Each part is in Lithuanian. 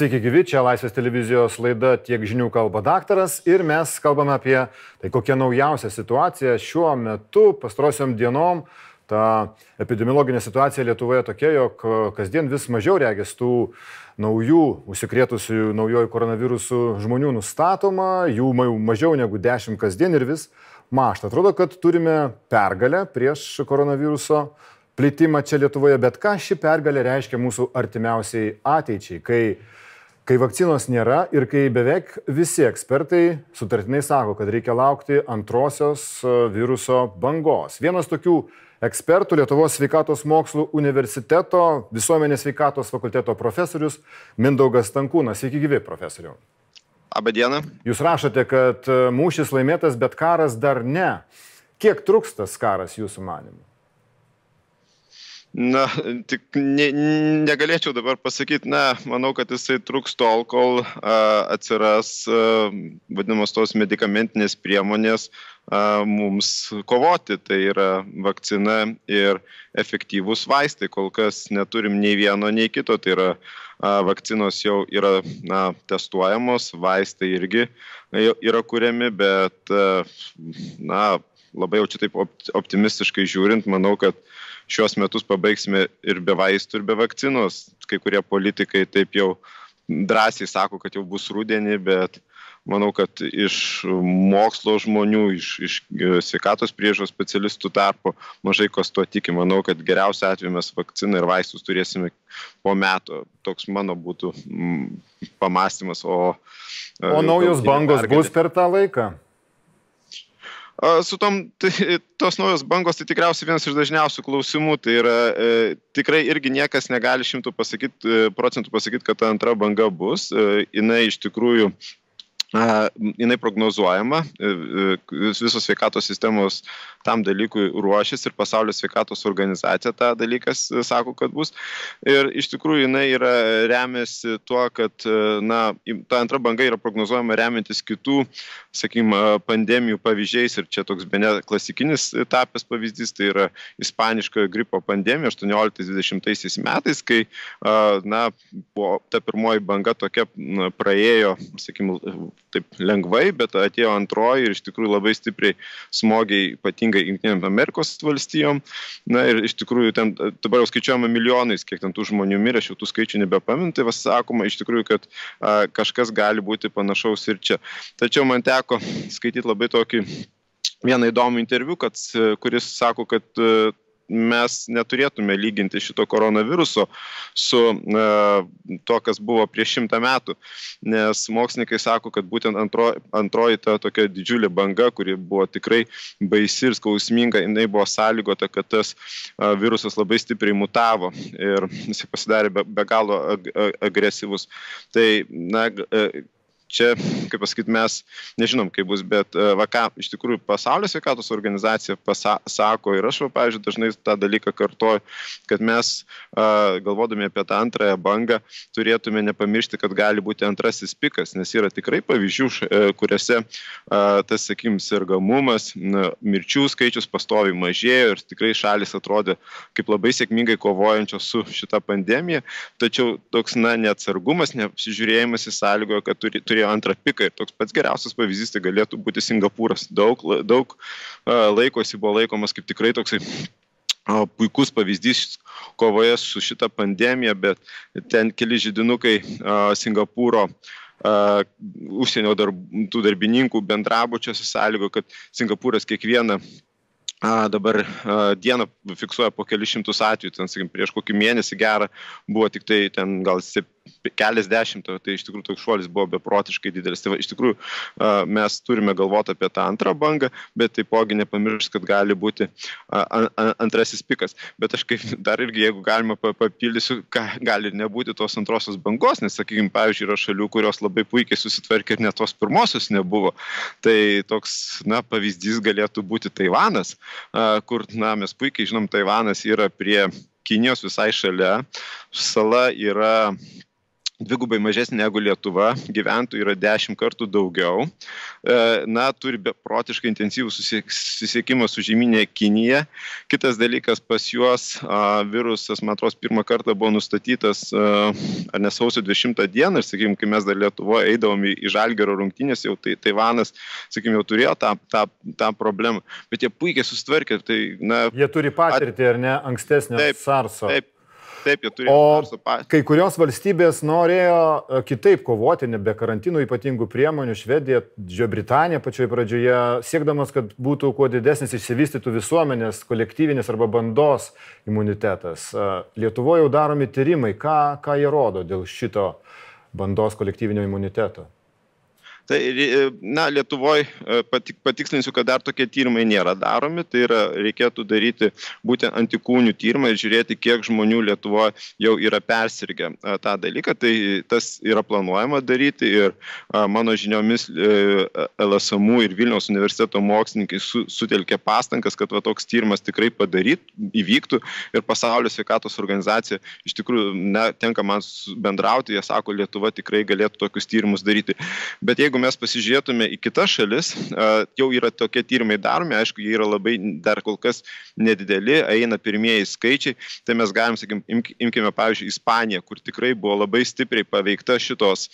Sveiki gyvi, čia Laisvės televizijos laida Tiek žinių kalba daktaras ir mes kalbame apie tai, kokia naujausia situacija šiuo metu, pastarosiom dienom. Ta epidemiologinė situacija Lietuvoje tokia, jog kasdien vis mažiau regis tų naujų užsikrėtusių naujojų koronavirusų žmonių nustatoma, jų mažiau negu 10 kasdien ir vis mašta. Atrodo, kad turime pergalę prieš koronaviruso plitimą čia Lietuvoje, bet ką ši pergalė reiškia mūsų artimiausiai ateičiai, kai kai vakcinos nėra ir kai beveik visi ekspertai sutartinai sako, kad reikia laukti antrosios e, viruso bangos. Vienas tokių ekspertų Lietuvos sveikatos mokslų universiteto visuomenės sveikatos fakulteto profesorius Mindaugas Tankūnas. Sveiki gyvi, profesoriu. Abadiena. Jūs rašote, kad e, mūšis laimėtas, bet karas dar ne. Kiek truks tas karas jūsų manimu? Na, tik ne, negalėčiau dabar pasakyti, na, manau, kad jisai truks tol, kol a, atsiras a, vadinamos tos medicamentinės priemonės a, mums kovoti. Tai yra vakcina ir efektyvūs vaistai. Kol kas neturim nei vieno, nei kito. Tai yra a, vakcinos jau yra na, testuojamos, vaistai irgi yra kuriami, bet a, na, labai jau čia taip optimistiškai žiūrint, manau, kad šios metus pabaigsime ir be vaistų, ir be vakcinos. Kai kurie politikai taip jau drąsiai sako, kad jau bus rudenį, bet manau, kad iš mokslo žmonių, iš, iš sveikatos priežos specialistų tarpo mažai kas tuo tiki. Manau, kad geriausiu atveju mes vakciną ir vaistus turėsime po metų. Toks mano būtų pamastymas. O, o naujos bangos bus per tą laiką? Su tom, tai, tos naujos bangos tai tikriausiai vienas iš dažniausių klausimų. Tai yra e, tikrai irgi niekas negali šimtų pasakyt, e, procentų pasakyti, kad ta antra banga bus. E, jinai iš tikrųjų jinai prognozuojama, e, e, visos sveikatos sistemos tam dalykui ruošiasi ir pasaulio sveikatos organizacija tą dalyką sako, kad bus. Ir iš tikrųjų jinai yra remiasi tuo, kad na, ta antra banga yra prognozuojama remiantis kitų, sakykime, pandemijų pavyzdžiais ir čia toks bene klasikinis tapęs pavyzdys, tai yra ispaniškojo gripo pandemija 18-20 metais, kai na, ta pirmoji banga tokia na, praėjo, sakykime, taip lengvai, bet atėjo antroji ir iš tikrųjų labai stipriai smogiai, ypatingai Junktinėm Amerikos valstijom. Na ir iš tikrųjų ten dabar jau skaičiuojama milijonais, kiek ten tų žmonių mirė, aš jau tų skaičių nebepaminu, tai vas sakoma iš tikrųjų, kad a, kažkas gali būti panašaus ir čia. Tačiau man teko skaityti labai tokį vieną įdomų interviu, kad, kuris sako, kad mes neturėtume lyginti šito koronaviruso su uh, to, kas buvo prieš šimtą metų, nes mokslininkai sako, kad būtent antro, antroji ta tokia didžiulė banga, kuri buvo tikrai baisi ir skausminga, jinai buvo sąlygota, kad tas uh, virusas labai stipriai mutavo ir jis pasidarė be, be galo ag, ag, agresyvus. Tai, na, uh, čia, kaip pasakyti, mes nežinom, kaip bus, bet e, va ką iš tikrųjų pasaulio sveikatos organizacija pasako ir aš, va, pavyzdžiui, dažnai tą dalyką kartoju, kad mes galvodami apie tą antrąją bangą turėtume nepamiršti, kad gali būti antrasis pikas, nes yra tikrai pavyzdžių, e, kuriuose tas, sakykim, sergamumas, mirčių skaičius pastovi mažėjo ir tikrai šalis atrodė kaip labai sėkmingai kovojančios su šita pandemija, tačiau toks, na, neatsargumas, neapsižiūrėjimas į sąlygoje, kad turi, turi turėjo antrą piką ir toks pats geriausias pavyzdys tai galėtų būti Singapūras. Daug, daug laiko jis buvo laikomas kaip tikrai toksai puikus pavyzdys kovoje su šita pandemija, bet ten keli žydinukai Singapūro uh, užsienio darb, tų darbininkų bendrabučiuose sąlygo, kad Singapūras kiekvieną a, dabar a, dieną fiksuoja po kelius šimtus atvejų, ten, sakykim, prieš kokį mėnesį gerą buvo tik tai ten gal keliasdešimt, tai iš tikrųjų toks šuolis buvo beprotiškai didelis. Tai va, iš tikrųjų mes turime galvoti apie tą antrą bangą, bet taipogi nepamiršti, kad gali būti antrasis pikas. Bet aš kaip dar irgi, jeigu galima papildysiu, gali nebūti tos antrosios bangos, nes, sakykime, pavyzdžiui, yra šalių, kurios labai puikiai susitvarkė ir net tos pirmosios nebuvo. Tai toks, na, pavyzdys galėtų būti Taivanas, kur, na, mes puikiai žinom, Taivanas yra prie Kinijos visai šalia. Sala yra dvigubai mažesnė negu Lietuva, gyventojų yra dešimt kartų daugiau, e, na, turi beprotiškai intensyvų susisiekimą su žemynė Kinija. Kitas dalykas, pas juos virusas, man atrodo, pirmą kartą buvo nustatytas, ar ne sausio 20 dieną, ir, sakykime, kai mes dar Lietuvoje eidavom į, Žalgero rungtynės, jau tai Taivanas, sakykime, jau turėjo tą, tą, tą problemą, bet jie puikiai susitvarkė. Tai, na, jie turi patirtį, at... ar ne, ankstesnio taip, SARSO. Taip, Taip, jie turėjo. O kai kurios valstybės norėjo e, kitaip kovoti, nebe karantinų ypatingų priemonių, Švedija, Didžioji Britanija pačioje pradžioje, siekdamas, kad būtų kuo didesnis išsivystytų visuomenės, kolektyvinis arba bandos imunitetas. E, Lietuvoje jau daromi tyrimai, ką, ką jie rodo dėl šito bandos kolektyvinio imuniteto. Tai, e, na, Lietuvoje patik, patikslinsiu, kad dar tokie tyrimai nėra daromi, tai yra reikėtų daryti būtent antikūnių tyrimą ir žiūrėti, kiek žmonių Lietuvoje jau yra persirgę e, tą dalyką. Tai tas yra planuojama daryti ir mano žiniomis e, LSMU ir Vilniaus universiteto mokslininkai su, sutelkė pastangas, kad va, toks tyrimas tikrai padaryt, įvyktų ir pasaulio sveikatos organizacija iš tikrųjų ne, tenka man bendrauti, jie sako, Lietuva tikrai galėtų tokius tyrimus daryti. Bet jeigu mes pasižiūrėtume į kitas šalis, jau yra tokie tyrimai daromi, aišku, jie yra labai dar kol kas nedideli, eina pirmieji skaičiai, tai mes galim, sakykim, imkime, pavyzdžiui, Ispaniją, kur tikrai buvo labai stipriai paveikta šitos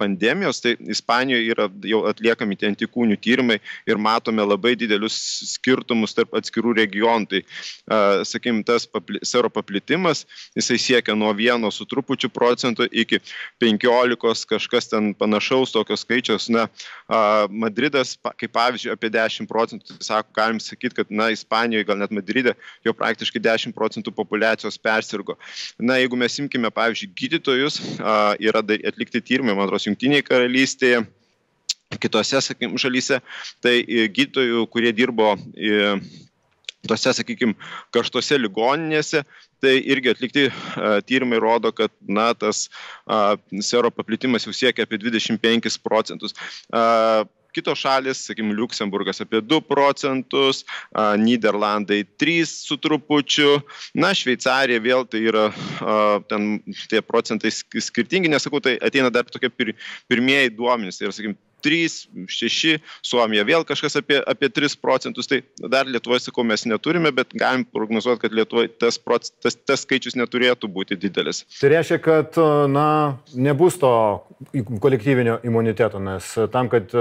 pandemijos, tai Ispanijoje yra jau atliekami tie antikūnių tyrimai ir matome labai didelius skirtumus tarp atskirų regionų. Tai, sakykim, tas sero paplitimas, jisai siekia nuo vieno su trupučiu procentų iki penkiolikos kažkas ten panašaus tokio skaičiaus, na, Madridas, kaip pavyzdžiui, apie 10 procentų, sako, galim sakyti, kad, na, Ispanijoje, gal net Madride, jau praktiškai 10 procentų populacijos persirgo. Na, jeigu mes imkime, pavyzdžiui, gydytojus, yra atlikti tyrimai, man atrodo, Junktinėje karalystėje, kitose, sakykime, šalyse, tai gydytojų, kurie dirbo tose, sakykime, karštose ligoninėse, tai irgi atlikti a, tyrimai rodo, kad na, tas a, sero paplitimas jau siekia apie 25 procentus. A, kitos šalis, sakykime, Luksemburgas apie 2 procentus, Niderlandai 3 su trupučiu, na, Šveicarija vėl tai yra ten tie procentai skirtingi, nesakau, tai ateina dar tokie pir, pirmieji duomenys, tai yra, sakykime, 3, 6, Suomija vėl kažkas apie, apie 3 procentus, tai dar Lietuvoje, sakau, mes neturime, bet galim prognozuoti, kad Lietuvoje tas, proc, tas, tas skaičius neturėtų būti didelis. Tai reiškia, kad na, nebus to kolektyvinio imuniteto, nes tam, kad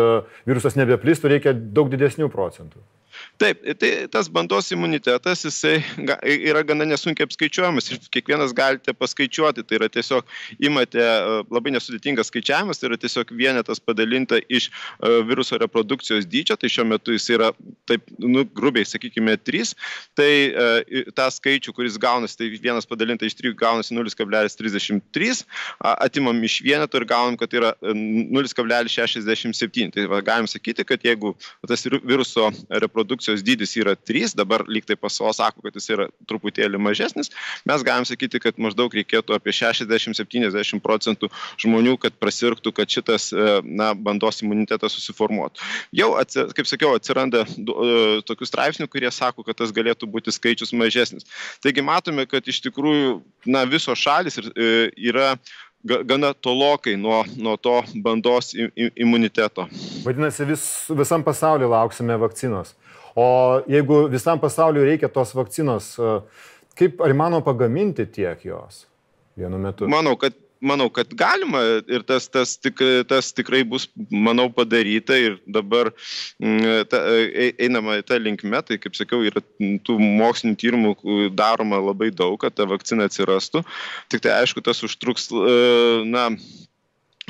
virusas nebeplistų, reikia daug didesnių procentų. Taip, tai tas bandos imunitetas, jisai yra gana nesunkiai apskaičiuojamas ir kiekvienas galite paskaičiuoti. Tai yra tiesiog imate e, labai nesudėtingas skaičiavimas, tai yra tiesiog vienetas padalinta iš e, viruso reprodukcijos dydžio, tai šiuo metu jis yra, taip, nu, grubiai sakykime, 3. Tai e, tą skaičių, kuris gaunasi, tai vienas padalinta iš 3 gaunasi 0,33, atimam iš vieneto ir gaunam, kad yra 0,67. Tai va, galim sakyti, kad jeigu tas viruso reprodukcijos produkcijos dydis yra 3, dabar lyg tai paso sako, kad jis yra truputėlį mažesnis, mes galim sakyti, kad maždaug reikėtų apie 60-70 procentų žmonių, kad prasirgtų, kad šitas e, na, bandos imunitetas susiformuotų. Jau, kaip sakiau, atsiranda e, tokių straipsnių, kurie sako, kad tas galėtų būti skaičius mažesnis. Taigi matome, kad iš tikrųjų na, visos šalis e, yra gana tolokai nuo, nuo to bandos imuniteto. Vadinasi, vis, visam pasauliu lauksime vakcinos. O jeigu visam pasauliu reikia tos vakcinos, e, kaip ar įmanoma pagaminti tiek jos vienu metu? Manau, kad manau, kad galima ir tas, tas, tik, tas tikrai bus, manau, padaryta ir dabar mm, ta, e, einama tą linkmę, tai kaip sakiau, yra tų mokslinių tyrimų daroma labai daug, kad ta vakcina atsirastų. Tik tai aišku, tas užtruks, e, na,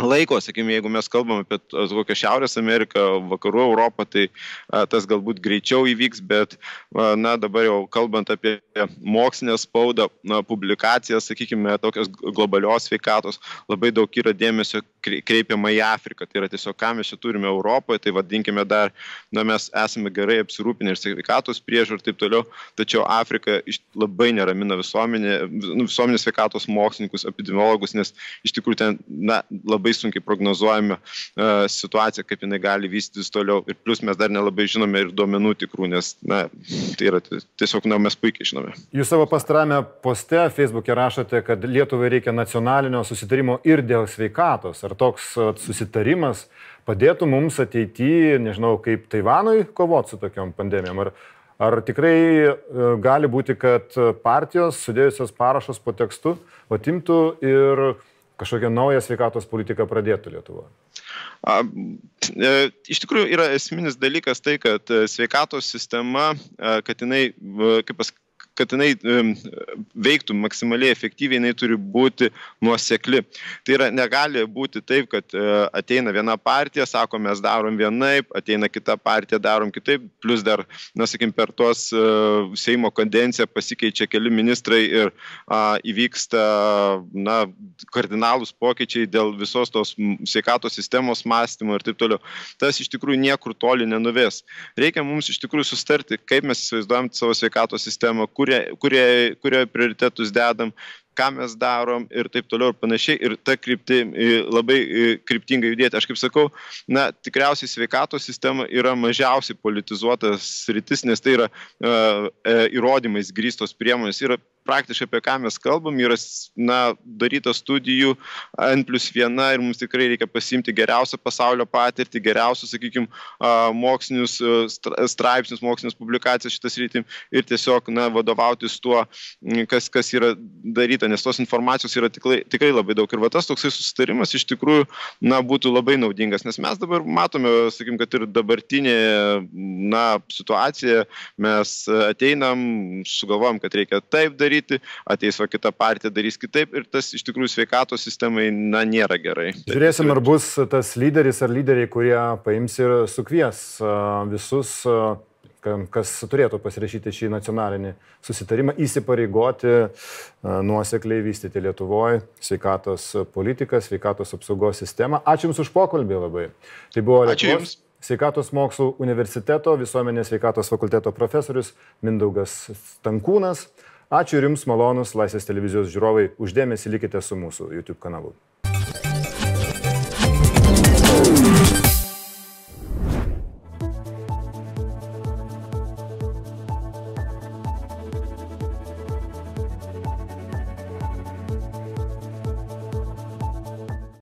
laiko, sakykime, jeigu mes kalbam apie kokią Šiaurės Ameriką, Vakarų Europą, tai a, tas galbūt greičiau įvyks, bet a, na, dabar jau kalbant apie mokslinę spaudą, na, publikacijas, sakykime, tokios globalios sveikatos, labai daug yra dėmesio kreipiama į Afriką. Tai yra tiesiog, ką mes čia turime Europoje, tai vadinkime dar, na, mes esame gerai apsirūpinę ir sveikatos priežiūrą ir taip toliau, tačiau Afrika labai neramina visuomenė, nu, visuomenės sveikatos mokslininkus, epidemiologus, nes iš tikrųjų ten, na, labai labai sunkiai prognozuojame uh, situaciją, kaip jinai gali vystytis toliau. Ir plus mes dar nelabai žinome ir duomenų tikrų, nes na, tai yra tiesiog, na, mes puikiai žinome. Jūs savo pastarame poste Facebook'e rašote, kad Lietuvai reikia nacionalinio susitarimo ir dėl sveikatos. Ar toks susitarimas padėtų mums ateityje, nežinau, kaip Taivanui kovoti su tokiam pandemijom? Ar, ar tikrai e, gali būti, kad partijos sudėjusios parašus po tekstu atimtų ir kažkokią naują sveikatos politiką pradėtų Lietuva? A, e, iš tikrųjų yra esminis dalykas tai, kad e, sveikatos sistema, kad jinai, kaip pas, kad jinai veiktų maksimaliai efektyviai, jinai turi būti nuosekli. Tai yra, negali būti taip, kad e, ateina viena partija, sako, mes darom vienaip, ateina kita partija, darom kitaip, plus dar, na, sakim, per tos e, Seimo kadenciją pasikeičia keli ministrai ir a, įvyksta, na, kardinalūs pokyčiai dėl visos tos sveikatos sistemos mąstymo ir taip toliau. Tas iš tikrųjų niekur toli nenuves. Reikia mums iš tikrųjų sustarti, kaip mes įsivaizduojam savo sveikatos sistemą, kur kurie, kurie, kurie prioritetus dedam, ką mes darom ir taip toliau ir panašiai. Ir ta krypti labai kryptingai judėti. Aš kaip sakau, na, tikriausiai sveikatos sistema yra mažiausiai politizuotas rytis, nes tai yra uh, įrodymais grįstos priemonės. Yra praktiškai apie ką mes kalbam, yra na, daryta studijų N plus 1 ir mums tikrai reikia pasimti geriausią pasaulio patirtį, geriausius, sakykime, mokslinius straipsnius, mokslinės publikacijas šitas rytim ir tiesiog na, vadovautis tuo, kas, kas yra daryta, nes tos informacijos yra tikrai, tikrai labai daug. Ir va tas toksai susitarimas iš tikrųjų na, būtų labai naudingas, nes mes dabar matome, sakykim, kad ir dabartinė na, situacija, mes ateinam, sugalvojam, kad reikia taip daryti ateis o kita partija darys kitaip ir tas iš tikrųjų sveikatos sistemai, na, nėra gerai. Žiūrėsim, ar bus tas lyderis ar lyderiai, kurie paims ir sukvies visus kas turėtų pasirašyti šį nacionalinį susitarimą, įsipareigoti nuosekliai vystyti Lietuvoje sveikatos politiką, sveikatos apsaugos sistemą. Ačiū Jums už pokalbį labai. Tai buvo Lietuvos sveikatos mokslų universiteto visuomenės sveikatos fakulteto profesorius Mindaugas Stankūnas. Ačiū ir Jums malonus Laisvės televizijos žiūrovai, uždėmesi likite su mūsų YouTube kanalu.